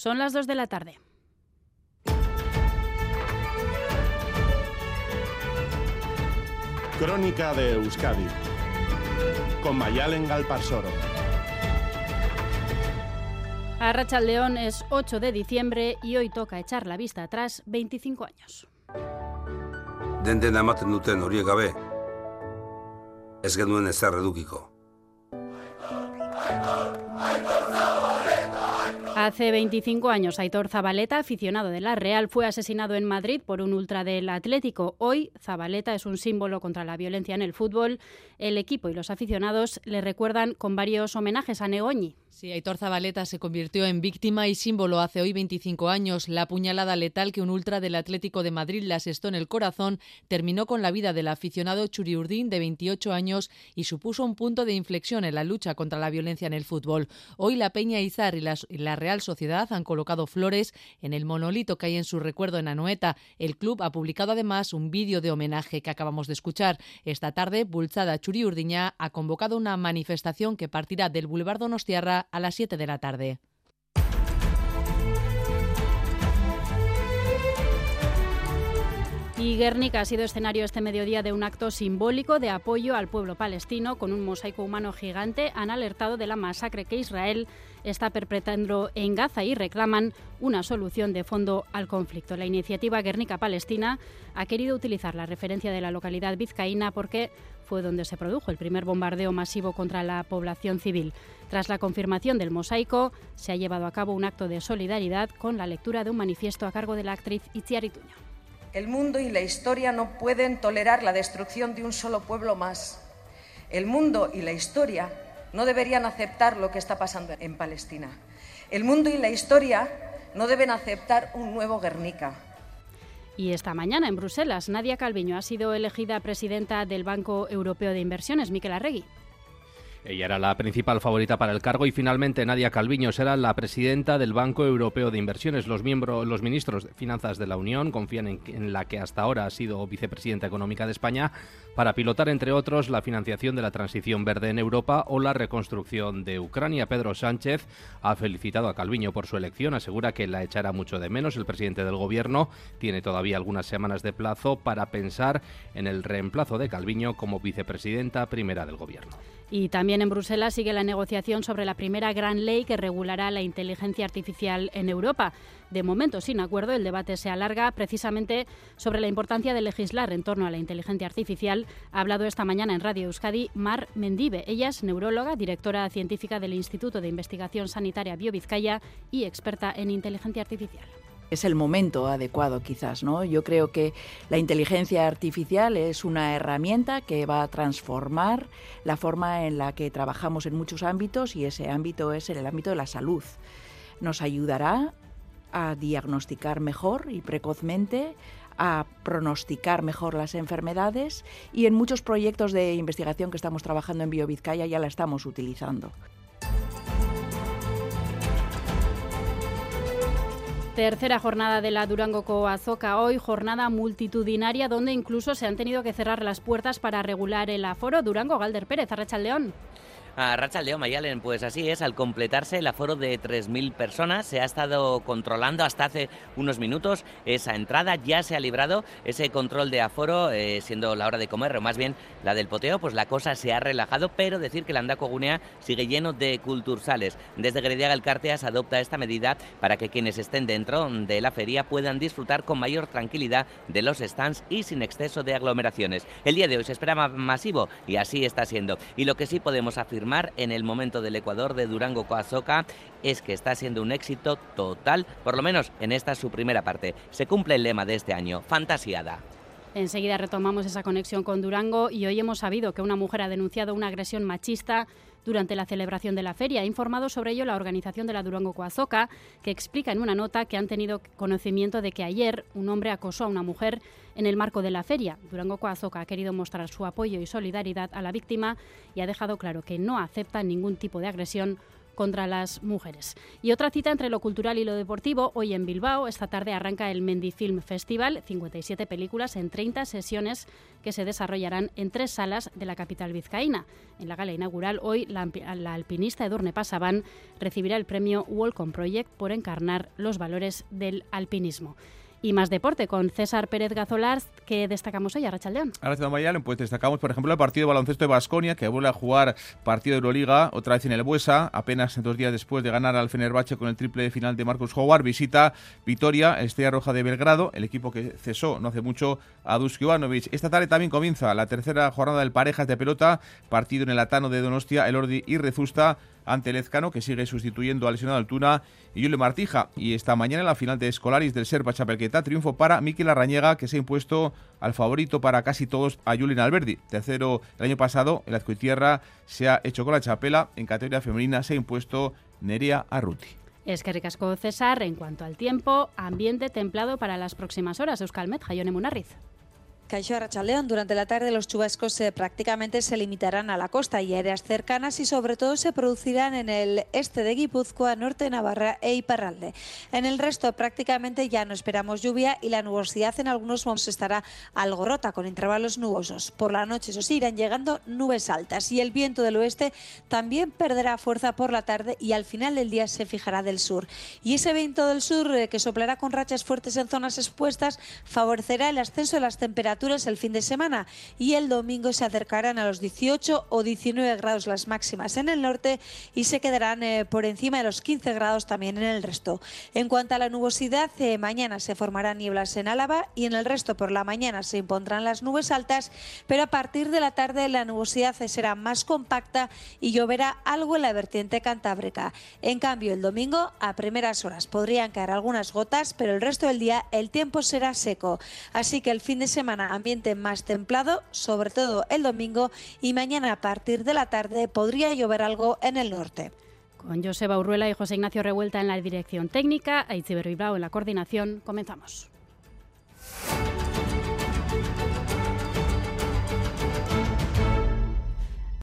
Son las 2 de la tarde. Crónica de Euskadi con Mayalen Galparsoro. Arracha León es 8 de diciembre y hoy toca echar la vista atrás 25 años. Den dena ematen duten horiek gabe, ez genuen ezer edukiko. Hace 25 años, Aitor Zabaleta, aficionado de la Real, fue asesinado en Madrid por un ultra del Atlético. Hoy, Zabaleta es un símbolo contra la violencia en el fútbol. El equipo y los aficionados le recuerdan con varios homenajes a Negoñi. Sí, Aitor Zabaleta se convirtió en víctima y símbolo hace hoy 25 años. La puñalada letal que un ultra del Atlético de Madrid le asestó en el corazón terminó con la vida del aficionado Churiurdín de 28 años y supuso un punto de inflexión en la lucha contra la violencia en el fútbol. Hoy la Peña Izar y la, Real Sociedad han colocado flores en el monolito que hay en su recuerdo en Anoeta. El club ha publicado además un vídeo de homenaje que acabamos de escuchar. Esta tarde, Bulzada Churiurdiña ha convocado una manifestación que partirá del Boulevard Donostiarra a las 7 de la tarde. Y Guernica ha sido escenario este mediodía de un acto simbólico de apoyo al pueblo palestino con un mosaico humano gigante. Han alertado de la masacre que Israel está perpetrando en Gaza y reclaman una solución de fondo al conflicto. La iniciativa Guernica Palestina ha querido utilizar la referencia de la localidad vizcaína porque fue donde se produjo el primer bombardeo masivo contra la población civil. Tras la confirmación del mosaico, se ha llevado a cabo un acto de solidaridad con la lectura de un manifiesto a cargo de la actriz Itziar Ituño. El mundo y la historia no pueden tolerar la destrucción de un solo pueblo más. El mundo y la historia no deberían aceptar lo que está pasando en Palestina. El mundo y la historia no deben aceptar un nuevo Guernica. Y esta mañana en Bruselas, Nadia Calviño ha sido elegida presidenta del Banco Europeo de Inversiones, Miquel Arregui. Ella era la principal favorita para el cargo y finalmente Nadia Calviño será la presidenta del Banco Europeo de Inversiones. Los miembros, los ministros de Finanzas de la Unión confían en, en, la que hasta ahora ha sido vicepresidenta económica de España para pilotar, entre otros, la financiación de la transición verde en Europa o la reconstrucción de Ucrania. Pedro Sánchez ha felicitado a Calviño por su elección, asegura que la echará mucho de menos. El presidente del Gobierno tiene todavía algunas semanas de plazo para pensar en el reemplazo de Calviño como vicepresidenta primera del Gobierno. Y también en Bruselas sigue la negociación sobre la primera gran ley que regulará la inteligencia artificial en Europa. De momento, sin acuerdo, el debate se alarga precisamente sobre la importancia de legislar en torno a la inteligencia artificial. Ha hablado esta mañana en Radio Euskadi Mar Mendive. Ella es neuróloga, directora científica del Instituto de Investigación Sanitaria Biovizcaya y experta en inteligencia artificial es el momento adecuado quizás, ¿no? Yo creo que la inteligencia artificial es una herramienta que va a transformar la forma en la que trabajamos en muchos ámbitos y ese ámbito es el ámbito de la salud. Nos ayudará a diagnosticar mejor y precozmente, a pronosticar mejor las enfermedades y en muchos proyectos de investigación que estamos trabajando en BioVizcaya ya la estamos utilizando. Tercera jornada de la Durango Coazoca hoy, jornada multitudinaria donde incluso se han tenido que cerrar las puertas para regular el aforo. Durango, Galder Pérez, Arracha León. A Rachel Mayalen, pues así es, al completarse el aforo de 3.000 personas, se ha estado controlando hasta hace unos minutos esa entrada, ya se ha librado ese control de aforo, eh, siendo la hora de comer, o más bien la del poteo, pues la cosa se ha relajado, pero decir que el Andaco Gunea sigue lleno de cultursales. Desde Grediaga el Carteas adopta esta medida para que quienes estén dentro de la feria puedan disfrutar con mayor tranquilidad de los stands y sin exceso de aglomeraciones. El día de hoy se espera masivo y así está siendo. Y lo que sí podemos afirmar en el momento del Ecuador de Durango Coazoca es que está siendo un éxito total, por lo menos en esta su primera parte. Se cumple el lema de este año, fantasiada. Enseguida retomamos esa conexión con Durango y hoy hemos sabido que una mujer ha denunciado una agresión machista durante la celebración de la feria. Ha informado sobre ello la organización de la Durango Coazoca, que explica en una nota que han tenido conocimiento de que ayer un hombre acosó a una mujer en el marco de la feria. Durango Coazoca ha querido mostrar su apoyo y solidaridad a la víctima y ha dejado claro que no acepta ningún tipo de agresión contra las mujeres. Y otra cita entre lo cultural y lo deportivo, hoy en Bilbao, esta tarde arranca el Mendifilm Festival, 57 películas en 30 sesiones que se desarrollarán en tres salas de la capital vizcaína. En la gala inaugural, hoy la, alpinista Edurne Pasaban recibirá el premio Walcom Project por encarnar los valores del alpinismo. Y más deporte con César Pérez Gazolars, que destacamos hoy a Rachaldeón. Ahora pues destacamos, por ejemplo, el partido de baloncesto de Basconia, que vuelve a jugar partido de Euroliga, otra vez en el Buesa, apenas dos días después de ganar al Fenerbahce con el triple de final de Marcus Howard, visita Vitoria, Estrella Roja de Belgrado, el equipo que cesó no hace mucho a Duski Ivanovic. Esta tarde también comienza la tercera jornada del Parejas de Pelota, partido en el Atano de Donostia, el Ordi y Rezusta ante Lezcano, que sigue sustituyendo al lesionado Altuna y Julio Martija. Y esta mañana en la final de Escolaris del Serpa Chapelqueta, triunfo para Miquel Arrañega, que se ha impuesto al favorito para casi todos a Julien Alberdi. Tercero el año pasado, el Azcoitierra se ha hecho con la chapela. En categoría femenina se ha impuesto Nerea Arruti. Es que ricasco César, en cuanto al tiempo, ambiente templado para las próximas horas. Euskalmet, Jayone Munarriz. Caixo Arrachaleón, durante la tarde los chubascos prácticamente se limitarán a la costa y áreas cercanas y sobre todo se producirán en el este de Guipúzcoa, norte de Navarra e Iparralde. En el resto prácticamente ya no esperamos lluvia y la nubosidad en algunos momentos estará algo rota con intervalos nubosos. Por la noche, eso sí, irán llegando nubes altas y el viento del oeste también perderá fuerza por la tarde y al final del día se fijará del sur. Y ese viento del sur eh, que soplará con rachas fuertes en zonas expuestas favorecerá el ascenso de las temperaturas el fin de semana y el domingo se acercarán a los 18 o 19 grados las máximas en el norte y se quedarán eh, por encima de los 15 grados también en el resto. En cuanto a la nubosidad, eh, mañana se formarán nieblas en Álava y en el resto por la mañana se impondrán las nubes altas, pero a partir de la tarde la nubosidad será más compacta y lloverá algo en la vertiente cantábrica. En cambio, el domingo a primeras horas podrían caer algunas gotas, pero el resto del día el tiempo será seco. Así que el fin de semana ambiente más templado, sobre todo el domingo, y mañana a partir de la tarde podría llover algo en el norte. Con Joseba Urruela y José Ignacio Revuelta en la dirección técnica, Aitziber Bilbao en la coordinación, comenzamos.